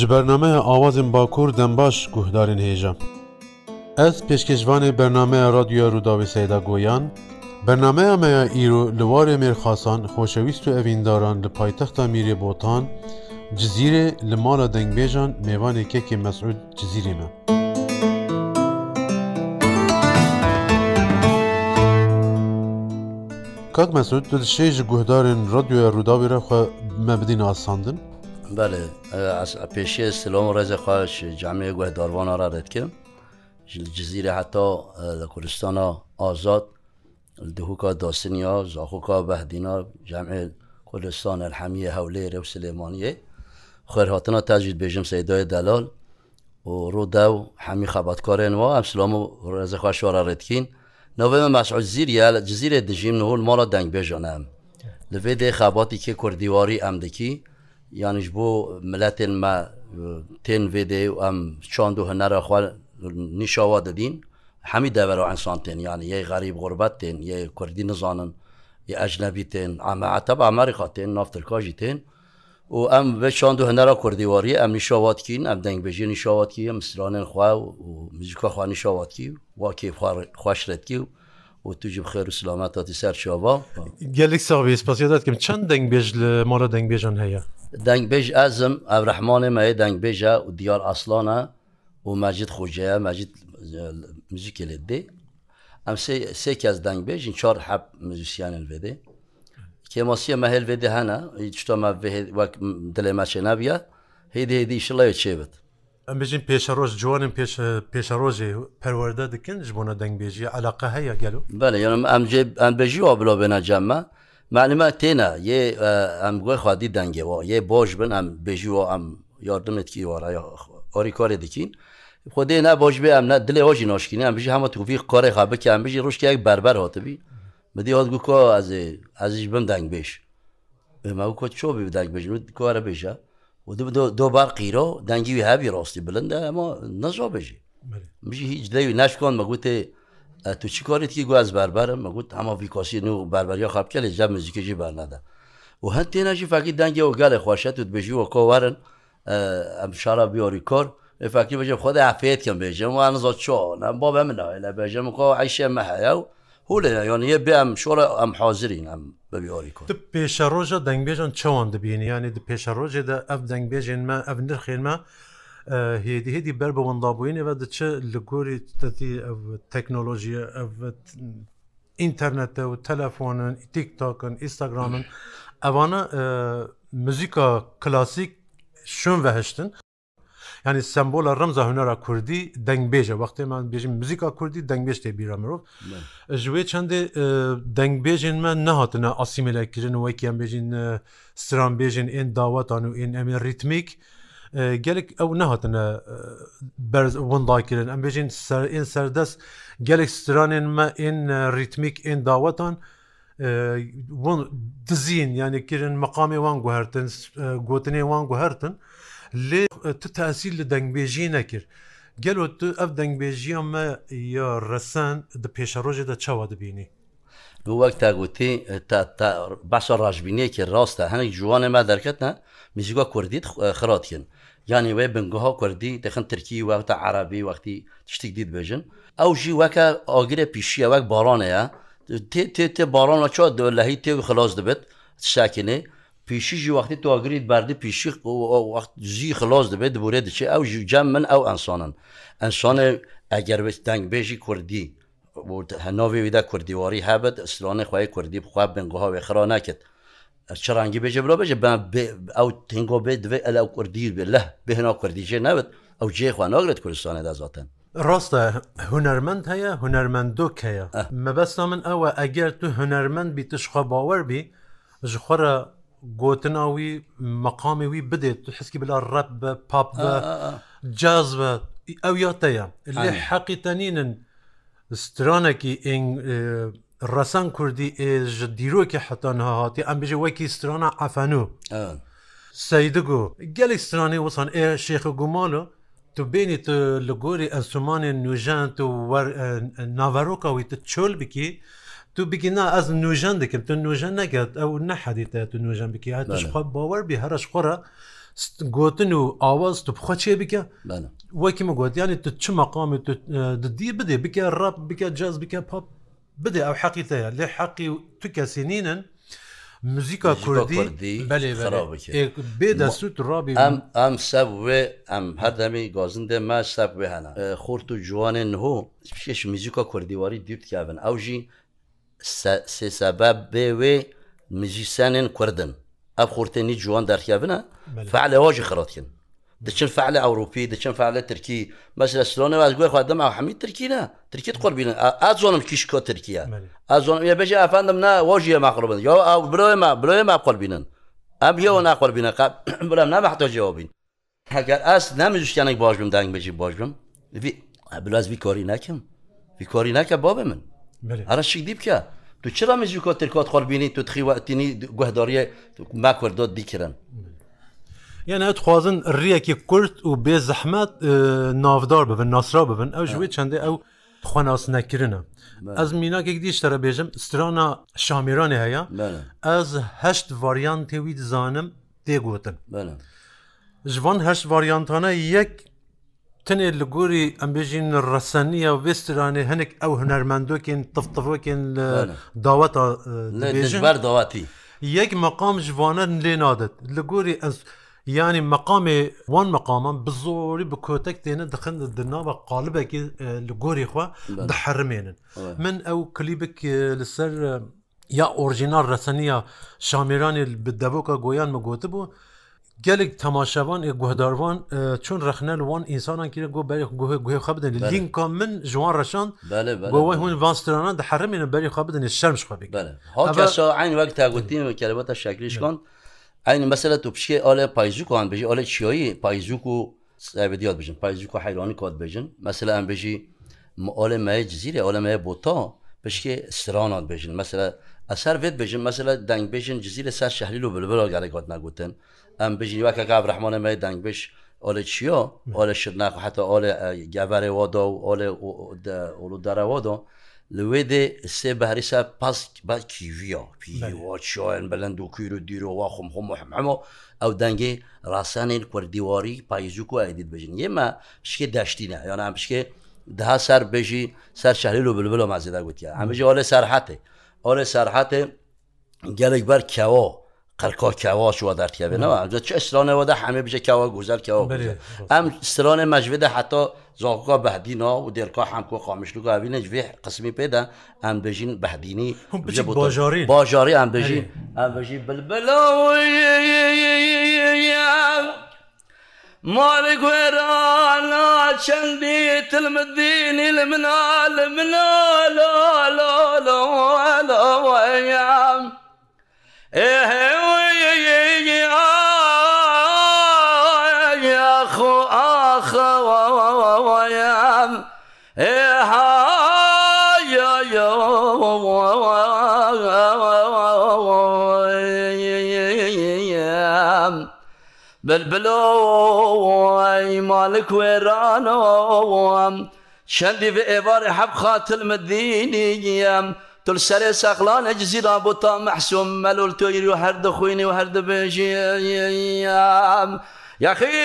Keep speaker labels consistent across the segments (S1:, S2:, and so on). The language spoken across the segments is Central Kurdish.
S1: ji bernameya awazên bakur dembaş guhdarên hêja. Ez pêşkeşvanê bernameya radyoya Rûdavê Seyda Goyan, bernameya meya îro li warê mêrxasan xoşewîst û evîndaran li paytexta Mîrê Botan, cizîrê li mala dengbêjan mêvanê kekê mesûd cizîrê me. Kak mesûd tu dişê ji guhdarên radyoya Rûdawê re xwe me bidîn asandin,
S2: بەێ پێشێ سلۆم ڕێزەخواش جامێ گوێ داروانە را ڕێتکەم جززیرە هەتا لە کوردستانە ئازاد دهوکا داسنیا زاخوکا بەهدینا جامێ کوردستان هەمیە هەولێرە و سلێمانیە خێر هاتنە تاجید بێژم سەدای دەلال و ڕوودا و هەمی خەباتکارێن و ئەم سلام و ڕێزەخوا شوارە ڕێتکین نوێمە مەسعود زیریە لە جززیرە دژیم نهول ماڵە دەنگ بێژانم لەێ دێ خەباتی کێ کوردیواری ئەمدەکی یانیش بۆ ملەتێن مە تێن vD و ئەم چاند و هەنەرە خوار نیشاوا دەدین هەمی دەبەرەوە ئەسان تێن یانی یە غەریب غربەت تێن یە کوردی نزانن یە ئەجنەبی تێن ئەمەعتەب ئەمەری خاتێن نافترکژی تێن و ئەم بە چاند و هەنەرە کوردیواری ئەم نیشاواتکین ئەم دەنگ بەژێ نیشاواتکی ئەم سرانێن خوا و مزیکەخوانی شاواتکی و واکێ خوشتکی و بۆ توژی خێر و سلامات تاتی سەر شاوا
S1: گەلێک ساویس پاسیداتکەم چەند دەنگبێژ لە مۆرە دەنگبێژان هەیە دەنگبێژ
S2: ئەزم ئەرەحمانێ مەیە دەنگبێژە و دیار ئاسلانە و مەجد خۆجەیە مەجد موزیکە لێ دێ ئەم سێ کەس دەنگبێژین چار حەب موزیسیانل بێدێ کێماسیە مەهل بێدە هەنا هیچ شتۆمە وەک دلێ مەچێ نبیە هێدی هێدی شڵەیە چێبێت
S1: ئەم بژین پێشە ڕۆژ جوانم پێشە ڕۆژێ پەروەەردە دکنج بوونە دەنگبێژی علاقە هەیە گەل
S2: بەە یانم ئەمبێژیەوە بلۆ بێنە جەممە معلمە تێنە یێ ئەم گوێ خوادی دەنگەوە یێ بۆش بن ئەم بێژیەوە ئەم یاردمێتکی وەڕای ئۆری کۆرە دکین خودێ نا بۆش بێ ئەم نە دلێ ۆژی نۆشکینی ئەم بژی هەمە توفی کۆڕێ خابکە ئەم بژی ڕشتێک بەربەر هاتبی بدی هات گو کۆ ئازێ ئازیش بم دەنگ بێش ئەمە کۆ چۆ بدەنگ بژ کۆرە بێژە دۆبار قیرۆ دەنگیوی هاوی ڕاستی بلندە ئەمە نەزۆ بژی مژی هیچ دەوی ناشکۆن مەگوتێ تو چی کارێتکی گواز باربارم مەگووت ئەمە ڤیکۆسین و بارباریە خاپکە لە جا مزیکەژی بارنادا و هەند تێناژی فاکی دەنگەوە گالێ خۆشێت و بژیوە کۆوارن ئەم شارە بیۆریکۆر فاکی بەژێ خۆدا عفێت کەم بێژم وان زۆ چۆن ئەم بۆ بە منەوە لە بێژم کۆ عیشێ مەهەیە و هوولێ یانە بێم شۆرە ئەم حاضرین ئەم بەبیۆری کرد
S1: پێشە ڕۆژە دەنگبێژن چاوان دەبینیانی د پێشە ڕۆژێدا ئەف دەنگبێژێنمە ئەف نرخێنمە هێدی هێدی بەر بە وەندابووینەوە دەچە لە گۆری تەتی تەکنۆلۆژیە ئینتەرنێتە و تەلەفۆنن تیک تاکن ئیساگرامن ئەوانە مزیکا کلاسیک شوم بەهشتن ینی سمبولە ڕمزە هوەرە کوردی دەنگبێژە وەختێمان بێژین موزیکا کوردی دەنگبێژ تێ بیرە مرۆڤ ژێ چندێ دەنگبێژین من نەهاتنە ئاسیمێلەکردن وەکیان بێژین سران بێژین ئێن داواتان و ئێن ئەمێ ریتمیک. gelek ew nehatine berz windakinin em bêjin serên serdest gelek stranên me ên ritmik ên dawetan dizîn yani kirin meqamê wan guhertin gotinê wan guhertin لێ تاسی لە دەنگبێژی نەکرد گەلۆ تو ئەف دەنگبێژیەمە یا ڕسەن پێشە ڕۆژێدا چاوا دەبینی وەک
S2: تاگوتی باشە ڕژبینەیەکی ڕاستە هەنێک جوانە ما دەرکەتە میزیگوە کوردیت خراتکن یانی وێ بنگها کوردی دەخن ترکی وەختە عرابی وەختی تشتێک دیت بێژن ئەو ژی وەکە ئاگرە پیشیە وەک باڕانەیە تێ تێ بارانە چا لەهی تێوی خلاص دەبێت شاکنێ پیشیژی وقتی تواگریت بردی پیشی وقت زی خلاص دەبێت دەبورێ دەچێت ئەو ژوجان من ئەو ئەسانن ئەسانە ئەگەر دەنگبێژی کوردی هەناویدا کوردیواری هەبێت ئەسلانە خی کوردی بخوا بنگوهاوێ خرا نکرد چرانگی بێژە بڵ بێژە ئەو تنگۆ بێت دوێ ئەلە کوردی بێ لە بهنا کوردیژێ ناوێت ئەو جێخوا ناگرێت کوردستانەدا زاتن.
S1: ڕاستە هوەرمەند هەیە هوەرمەندۆک هەیە مەبەستا من ئەوە ئەگەر تو هوەرمەند بی تشخوا باوەربی ژخۆرە گوتناوی مەقامی وی بدێت تو حسکی بلا ڕەت بە پاپ جاز بە ئەو یاتەیە لێ حەقیتەنینن سترانێکی ڕەسەن کوردی ئێژ دیرۆکی حتان هاهاتی ئەم بژێ وەکی سترانە ئەفەنو سەیدگو گەلێک سترانی وسان ئێ شێخ گومالۆ تو بینی تو لە گۆری ئەسومانی نوژان تو ناڤەرۆکەوی تە چۆل بکی تو بگینا ئەس نوژەن دەکرد تو نوژەن نەکرد ئەو نەحەدیتە تو نوژەن بکیاتش خۆ باوەەر بی هەرش خۆرە گوتن و ئاواز تو بخۆ چێ بکە وەکیمە گوتیانی تو چ مەقامی تو دی بدێ بکە ڕپ بکە جاز بکە پاپ بدێ ئەو حەقیتەیە لێ حەقی و تو کەسینینن موزیکا کوردی بێدەسووت ڕابی ئەم
S2: ئەم سەب وێ ئەم هەردەمی گازندێ مە سەب وێ هەنا خورد و جوانێن هۆ پێش میزیکا کوردیواری دیوتیاون ئەو ژی سێ سەباب بێوێ مجیسانێن کوردن ئەف خورتێنی جوان دەرخیابنە فعل هۆژی خڕاتکن دچن فعل ئەوروپی دچن فعلە ترکی مەس لە سلۆنەواز گوێ خوادەم ئەو حەمی ترکینە ترکیت قۆبین ئازۆنم کیشکۆ ترکیە ئازۆن بەژێ ئافاندم نا وەژیە ماخڕبن یا ئەو برۆێمە برۆێ ما قۆبینن ئەم یەوە ناخۆبینە بڵام نامەحتۆجیەوە بین هەگەر ئاس نامەجوشتیانێک باشم دانگ بەجی باشم بلازبی کۆری ناکەم بیکۆری ناکە بۆ بە من هەرە شیدی بکە تو چرا مژی کۆ ترکات خۆبینی تو تخیوەتینی گوهداریە ماکردۆت دیکردن.
S1: یان ئەتخوازن ڕیەکی کورت و بێ زەحمەت ناودار ببن ناسرا ببن ئەو ژوێ چندێ ئەو خۆناس نەکردە ئەس میناکێک دیشتەرە بێژم سترانە شامیرانێ هەیە ئەس هەشت ڤریان تێوی دزانم تێگوتن ژوان هەشت ڤریانتانە یەک tenê li gorî em bêjin reseniya vê stranê hinek ew hunermendokên tiftifokên daweta
S2: ber dawetî
S1: yek meqam ji vaner lê nadet li gorî ez yani meqamê wan meqaman bi zorî bi kotek têne dixin di nava qalibekî li gorî xwe diherimênin min ew klîbik li ser ya orjinal reseniya şamêranê bi devoka goyan me gotibû gelek temaşevan ê guhdarvan çûn rexnel wan însanan kire got berê guh guhê xe bidin Linka min ji wan reşan got hûn vanstranan di herêmînin berê xe bidin şerm xwe
S2: ein wek te gotî kelebeta şeklîşkan Ein mesele tu pişkê ale payzukan bijî ale çiyayî payzuk û sevdiyat bijin payzuk heyranî kat bijin mesele em bijî ale me cizîre ale me bota pişkê stranat bijin mesele eser vê bijin mesele dengbêjin cizîre ser şehlî û bilbira gelek hat negotin ئەم بژی واکە کا ڕحمانە مە دەنگ بش ئۆلە چیۆ ئۆلە شرناخ حتا ئۆلە گاوارێوەدا و ئۆلە ئۆلودارەوەدا لەوێ دێ سێ بەهریسا پاس با کیڤە پیوەچۆن بەلەند و کویر و دیرۆوا خۆم خۆم حمەمە ئەو دەنگێ ڕاستانێن کوردیواری پایزوک و ئایدیت بژین ئێمە پشکێ داشتینە یان پشکێ دها سەر بێژی سەر شەهلیل و بلبلۆ مازیدا گوتیە ئەمەژی ئەوە لە سەرحاتێ ئەو لە سەرحاتێ گەلێک بەر کەەوە قەرکۆ کاوا شووە دەرتیابێنەوە چ سرانەوەدا هەمێ بژە کاوە گوزارکەوە ئەم سرانە مەژێدا حتا زاکە بەدینا و دێرکا هەمکۆ خامشتوگاوینە بێ قسمی پێدا ئەم بژین بەدینی باژاری باژاری ئەم بژین ئەم بژی بلبلا ماڵی گوێرانە چەندی تلمدینی لە منال منالڵ بلبلۆ مالک وێرانەوەم چەندی بە ئێوارە حەب خاتل مدینی گیەم تل سەرێ سەقلانە جزیرا بۆ تا مەحسوم مەلول تۆیری و هەردە خوێنی و هەردە بێژیم یاخی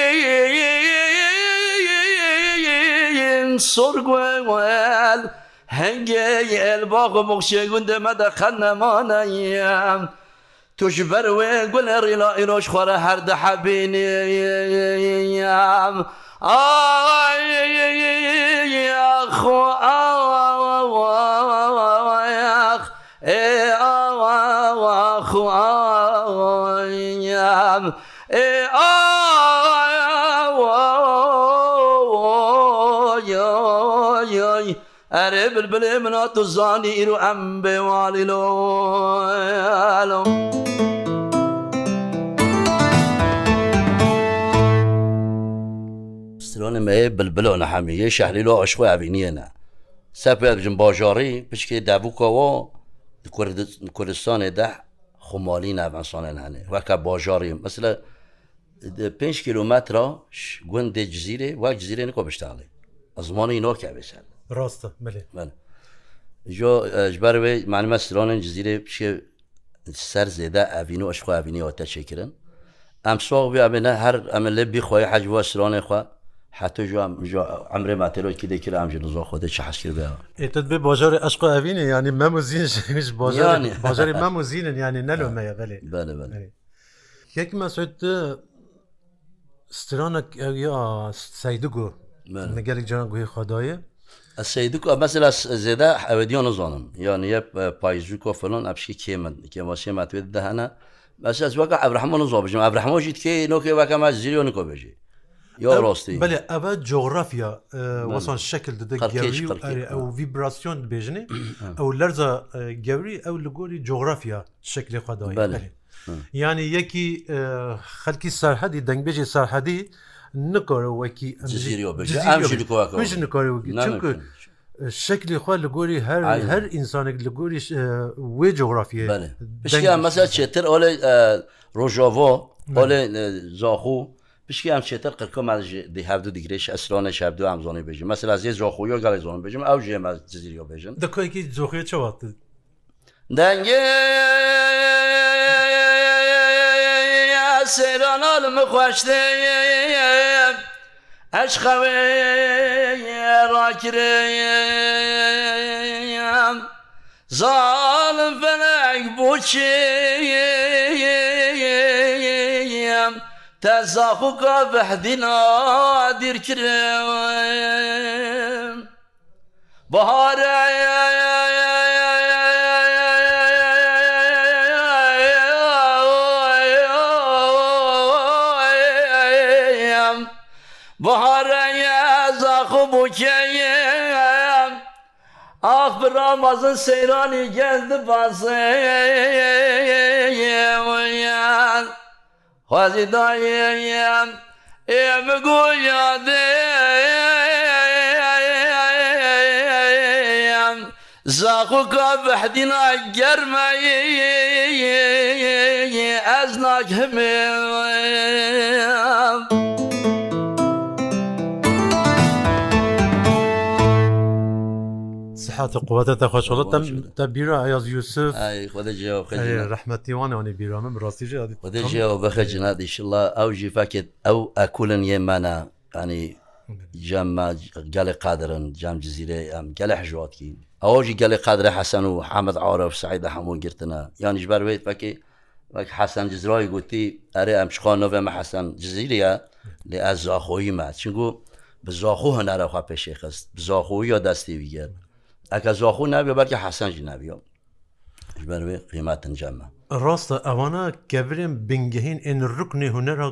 S2: سرگوێوەل هەنگێ ئێلباغ و مخشێگوندە مەدە خەنەمانەیم. توش بەروێ گولەڕی لا ئیرۆژ خۆرە هەردە حەبینێ خۆ ئاخ ئێ ئاوا خو ئاام ئێ ئا ئەرێ بربلێ منات و زانی ئیر و ئەم بێواڵیلۆ سرۆنمەیە بلبلۆ نەحەمیە شەهریلۆ ئەشخۆ ئەبینیەنە سەپێکژم باژۆڕی پشکێ دابووکەوە کوردستانێ دە خمالی ناڤەنسانێن هەنێ وەکە باژۆڕی مثلە 5 کیلومترا گوندێ جزیرێ وە جزیرێن کۆ بشتاڵێ ئەزمانی نۆکە بێسەر
S1: ڕاستە
S2: ژبار وێ معلومە سرۆنن جزیرێ پیشێ سەر زێدا ئاوین و ئەشخوا بینیەوە تا چێکردن ئەم سۆ بێنە هەر ئەمە لێ بیخۆی حەجووە سرۆنێ خوا حتى جو عم جو عمري ما تلو كده كده عم جنوزو خودت شي حشكر بها
S1: انت تبي بازار اشقى هبيني يعني ما مزين مش بازار يعني بازار ما مزين يعني نلو ما يبالي بله بله هيك ما سعدت سترانك يا سيدكو نقالك جنان قوي خدايه
S2: Seydik mesela zede evediyon uzanım. Yani hep payzuko falan hep şey kemen. Kemasiye matvedi de hana. Mesela vaka Abrahman uzabıcım. Abrahman jit ki noki vaka ma zilyonu kobeci. Ya rastı. Bale
S1: eva coğrafya vasan şekil dedi gevri ev vibrasyon bejini. Ev lerza gevri ev ligori coğrafya şekli kadayı. Bale. Yani yeki halki sarhadi dengbeci sarhadi نکارەوەکی شکلی خوا لە گۆری هەر هەر ئینسانێک لە گۆری وێ جۆغرافیە
S2: مەسە چێتر ئەوێ ڕۆژۆڤۆ بۆێ زاخۆ پشکیان چێتر قکۆ هەردو دیگرێش ئەسرۆە شابدو ئەم زۆنی بێژم مەسە لازیێ زۆخۆیۆ گەڵی زۆن بژم ئەو ژێمە جزیریۆ بێژن
S1: دەکۆیکی زۆخێ چوات دەنگێ سێرانە لە مخواشتێ هەش خەوێ ڕاکرەیەم زاڵم فەنەک بۆچێم تەزاخوکە بەحدینا دیرکرەوە بەهارەیە okeyem Ah bir Ramazan seyrani geldi basayem Hazi dayem Emi goyadem Zakuka behdina germeyi Eznak himim صحت قوتە خۆشڵەتم تا بیرە ئاز یوسف ڕحمەتیوانانی بیرامە ڕاستی
S2: خدەژیەوە بەخە جنادیشله ئەو ژیفاکێت ئەو ئەکولن یێمانە ینی جامما گەلێ قادرن جام جززیرە ئەم گەلە حژاتکی ئەوژی گەلێ قادرە حەسەن و حامد ئاورە سعیدا هەموو گرتنە یانیش بەروێت بەکە وەک حەسەن جزرای گوتی ئەرێ ئەم شخواۆڤێمە حەسەن جززیریە لێ ئە زاخۆیمە چنگو بزاخۆ هەنارەخوا پێشێ خست بزاخۆی یا دەستی ویگەر ئەکە زۆخۆ نابێ بەرکە حەسەنجی نابیەوە بەروێ قیماتن جەمە
S1: ڕاستە ئەوانە کەبرێن بنگهین ئێن ڕکنێ هوەرە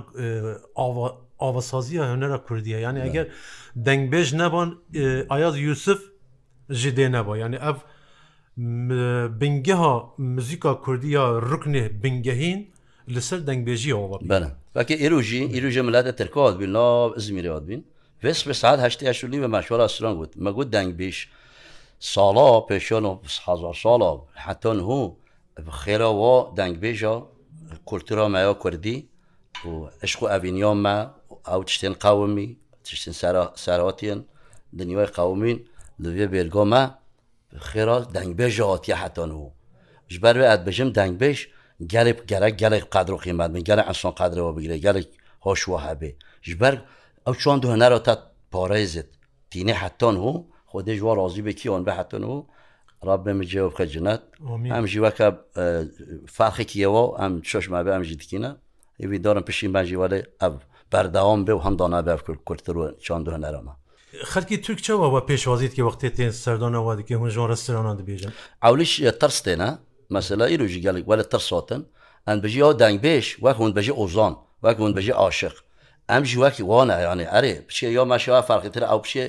S1: ئاوەسازیە هوەرە کوردیە یانی ئەگەر دەنگبێژ نەبان ئاياز یوسف ji dê neba yani ev bingeha muzika Kurdiya ruknê bingehîn li ser dengbêjî
S2: Vekê îro jî îro ji milletê Tirka bin nav İzmîrê bin Vê saet heştê eşûlî ve meşwara Suran got me got dengbêj ساڵا پێشۆن و هزار ساڵە حتۆن هوو خێرەوە دەنگبێژە کولتورا مەوە کوردی و عشق و ئەڤینیۆمە ئەو تشتێن قاومی تشتین ساراوەتیان دنیوای قاومین لەێ بێرگۆمە خێرا دەنگبێژە هاتی حتۆن هوو ji ber wê edbêjim dengbêj gelek gerek gelek qadro qîmet min gelek insan qadrewa bigire gelek hoş wa hebê ji ber ew çan du hunera te parêzit tînê hetan hû خۆدەی وا ڕازی بکییان بەحتن و ڕابێ مجێەوە بکە جنات ئەم ژیوەکە فاخێکیەوە ئەم چۆشما بە ئەم ژیتکینە ئەوی دارم پشین بانجی وەێ ئەف بەرداوام بێ و هەمدانا بەف کرد کورتترەوە چاند هەنەرەمە
S1: خەرکی توکچەوە بە پێشوازیت کە وەختێ تێن سەردانەوە دیکە هونژۆن ڕسترانان دەبێژن
S2: ئەولیش ترسێنە مەسەلا ئیرۆژی گەڵێک وەلە ترساتن ئەن بژی ئەو دەنگبێش وەکون بەژێ ئۆزان وەکون بەژێ عاشق ئەم ژیواکی وانە یانێ ئەرێ پچێ یا ماشەوە فارقیتر ئەو پشێ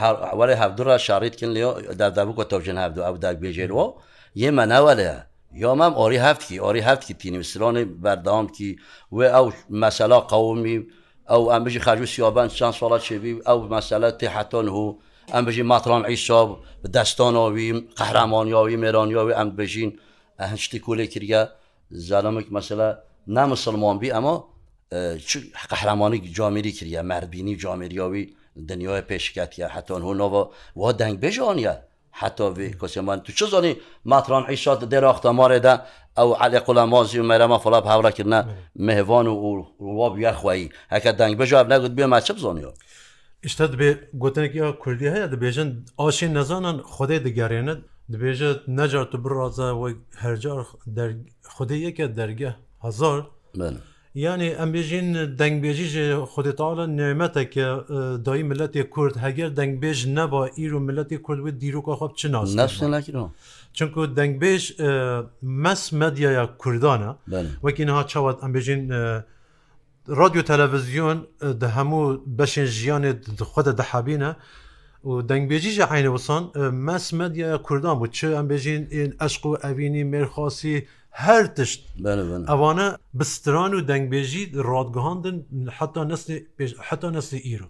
S2: هەوارە هەفتوڕە شارڕیتکن لێ دادابووکە تۆژن هەفتو ئەو داگبێژێرەوە یێمە ناوەلەیە یۆمەم ئۆری هەفتکی ئۆری هەفتکی تینویسرۆنی بەرداوامکی وێ ئەو مەسەلا قەومی ئەو ئەمبژی خەرجو سیابان چند ساڵە چێبی ئەو مەسەلە تێحەتۆن هو ئەمبژی ماتران عیساب دەستانەوی قەهرامانیاوی مێرانیاوی ئەم بژین هەشتی کولێ کردگە زارمێک مەسەلە نامسلمانبی ئەمە قەهرامانی جامیری کردە مەربینی جامیریاوی دنیای پێشکاتیا حتۆن هوونەوە وا دەنگبێژانە حتۆوی کۆسیمان تو چ زۆنی ماتران عیشات دێراختا مارێدا ئەو علی قلامازی و مەرەمە فڵاب هاوڕکردە مهێوان و ڕواب یاخوایی هەکە دەنگبژاب نەگوت بێمە چ بزۆنیەوە.
S1: ئشتا دەبێ گوتنێکی ئەو کوردی هەیە دەبێژن ئاشین نەزانان خدای دەگەڕێنێت دەبێژێت نەجار تو بڕازە وەک هەرجار خدای یەکە دەرگە هزار. Yani em bêjin dengbêjî ji xudetala nêmeteke dayî milletê Kurd heger dengbêj neba îro milletê Kurd wê dîroka xwe
S2: çinas
S1: Çünkü dengbêj mes medyaya Kurdana wekî niha çawat em bêjin radyo televizyon di hemû beşên jiyanê dixwe de dehebîne û dengbêjî ji heyne wisan mes medyaya Kurdan bû çi em bêjin ên eşq û evînî mêrxasî هەر تشت ئەوانە بستران و دەنگبێژی ڕادگەهاندن حتا حتا نسلی
S2: ئیرۆ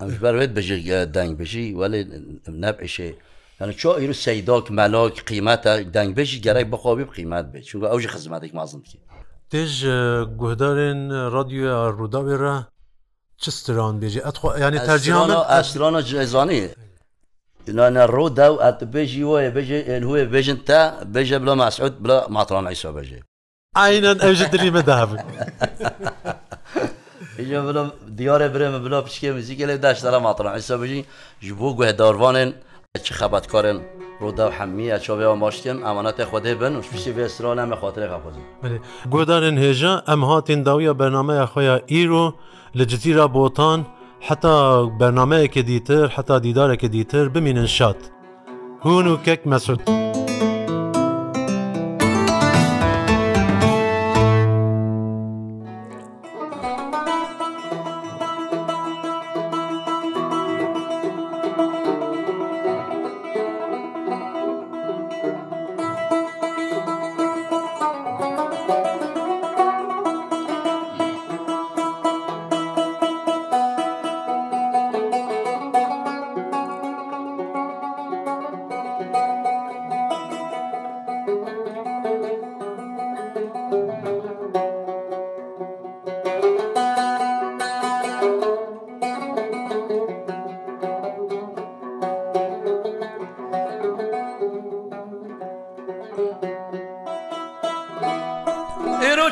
S2: ئەمبەرێت بژێ دەنگبژی وەێ نەبعشێ. چۆ
S1: ئیر
S2: سەیدۆک مەلۆک قیمەتە دەنگبێژی گەرەی بخۆبی قیمات بێت چونکە ئەوژ خزمەتێک
S1: مازمکی تێژ گوهدارێن رادیۆ ڕووداوێرە چ ستران بێژی ئەتخۆ ینی تەرجیانە
S2: ئەسترانە جێزانانی نانە ڕۆدا و ئاتبێژی وایە بەژێ هوێ بێژن تا بێژە بڵە ماسعود بڵە ماتران ئایسا بەژێ
S1: ئاینەن ئەژە دری بەدابن
S2: دیارە برێمە بلا پشکێ مزیکە لە داشتەرە ماتران ئایسا بژی ji بۆ گوێداروانێن چی خەبەتکارن ڕۆدا و حەمیە چاوێەوە ماشتێن ئەمانەتە خودێ بن و پشتی بێسرا ئەمە خاطرێ خەپزن
S1: گۆدارن هێژە ئەم هاتین داویە بەنامەیە خۆیان ئیرۆ لە جزیرا بۆتان، حتا بەنامەیەکە دیتر حتا دیدارێکە دیتر بمینن شاد هون و کەک مەسوود.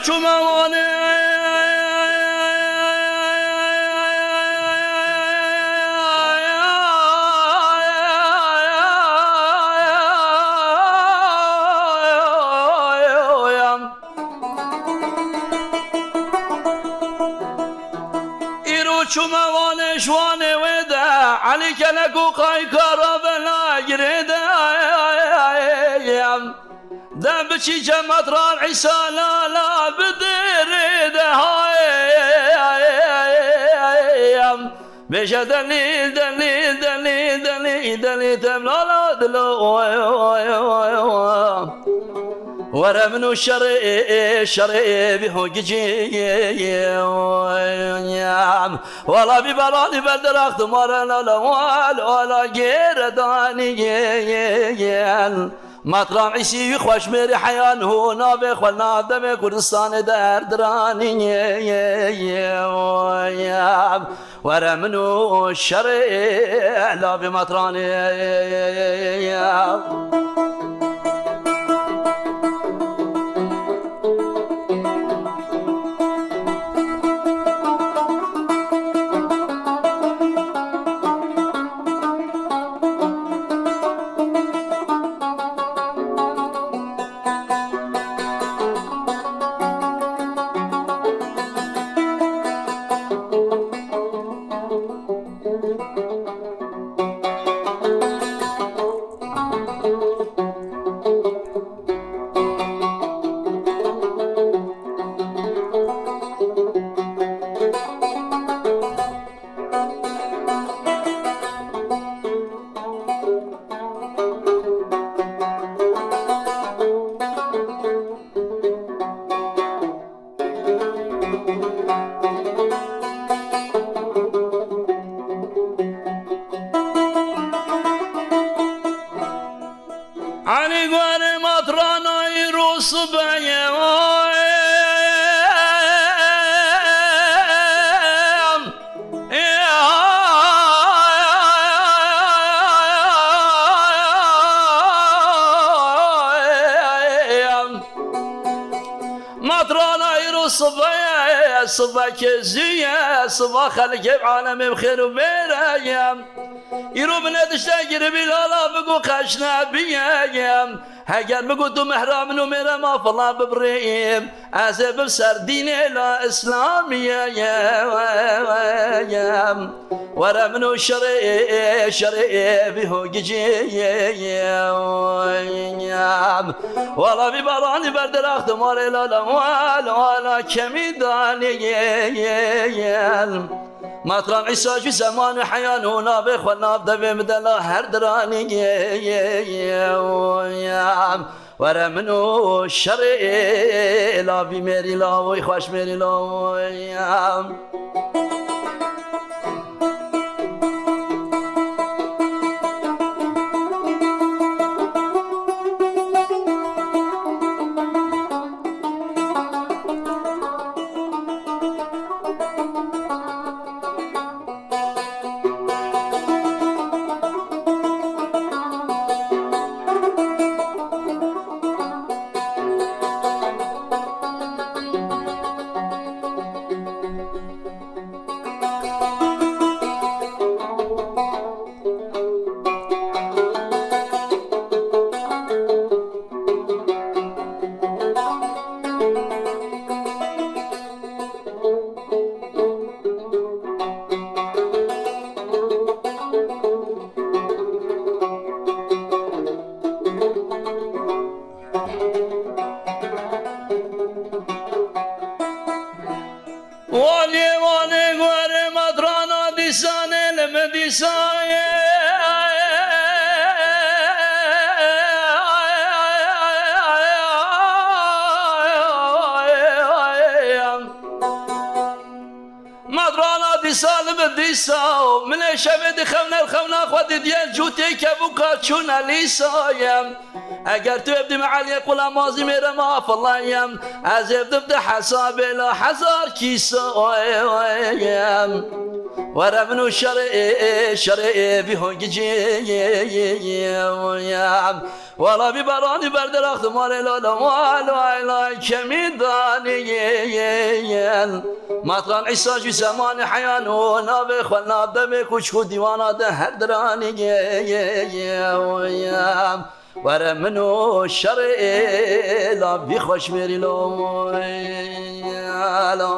S1: چوومەوە کچی جەمەتران عیسالا لا بدێرێ دەهایم بێژە دەنی دەنی دەنی دەنی دەنی دەملالا دلۆ وەرە من و شەڕێ شەڕێ بهۆگیجیام وەڵا بیبەڵانی بەردەراختمەرە لە لەوال ئۆلا گێرەدانی گێگەیان. ماتراعیشی خوشمێری حیان هۆ نابێ خو نادەمێ کوردستانی دەردرانیە وەرە من و شەڕێ لاێ ماترانێ merkeziye Sıva halike alemi bxêr vereyem Îro bine dişte giribî lala bigu qeşnebiyeyem هەگەر بگوت و مەهرا من و مێرە مافڵا ببڕێم ئازێ بم سەردینێ لە ئسلامیەم وەرە من و شەڕێ شەڕێ بهۆگیجێم وەڵامی باڵانی بەردەراختم وەڕێ لە لەواڵوالا کەمی دانێ ماترام عیساجی زەمان و حەیان و نابێ خۆ ناب دەبێ بدە لە هەردرانی گێم وەرە من و شەڕێ لابی مێری لاوەی خوۆشمێری لاوەیان. شەوێ دخەونەر خەوناخوا دیدیە جووتێککە بووکە چوونە لیساە. ئەگەر تو ابن معالیە قوڵا مازی مێرە مافڵایەم ئەز دبدە حەسابێ لە حەزار کیسە ئۆم وەرە من و شەڕێ شەڕێ بیهۆنگیجیەم وەڵاوی بەڕانی بەردەراختمارێ لە لەوالای لای کەمی دانیەن ماتان ئیساژی زەمانی حیان و نابێ خوەنادەمێ کوچ و دیوانە دە هەردرانی گەم. وەرە من و شەڕێلا بیخۆشمێری لۆ لۆ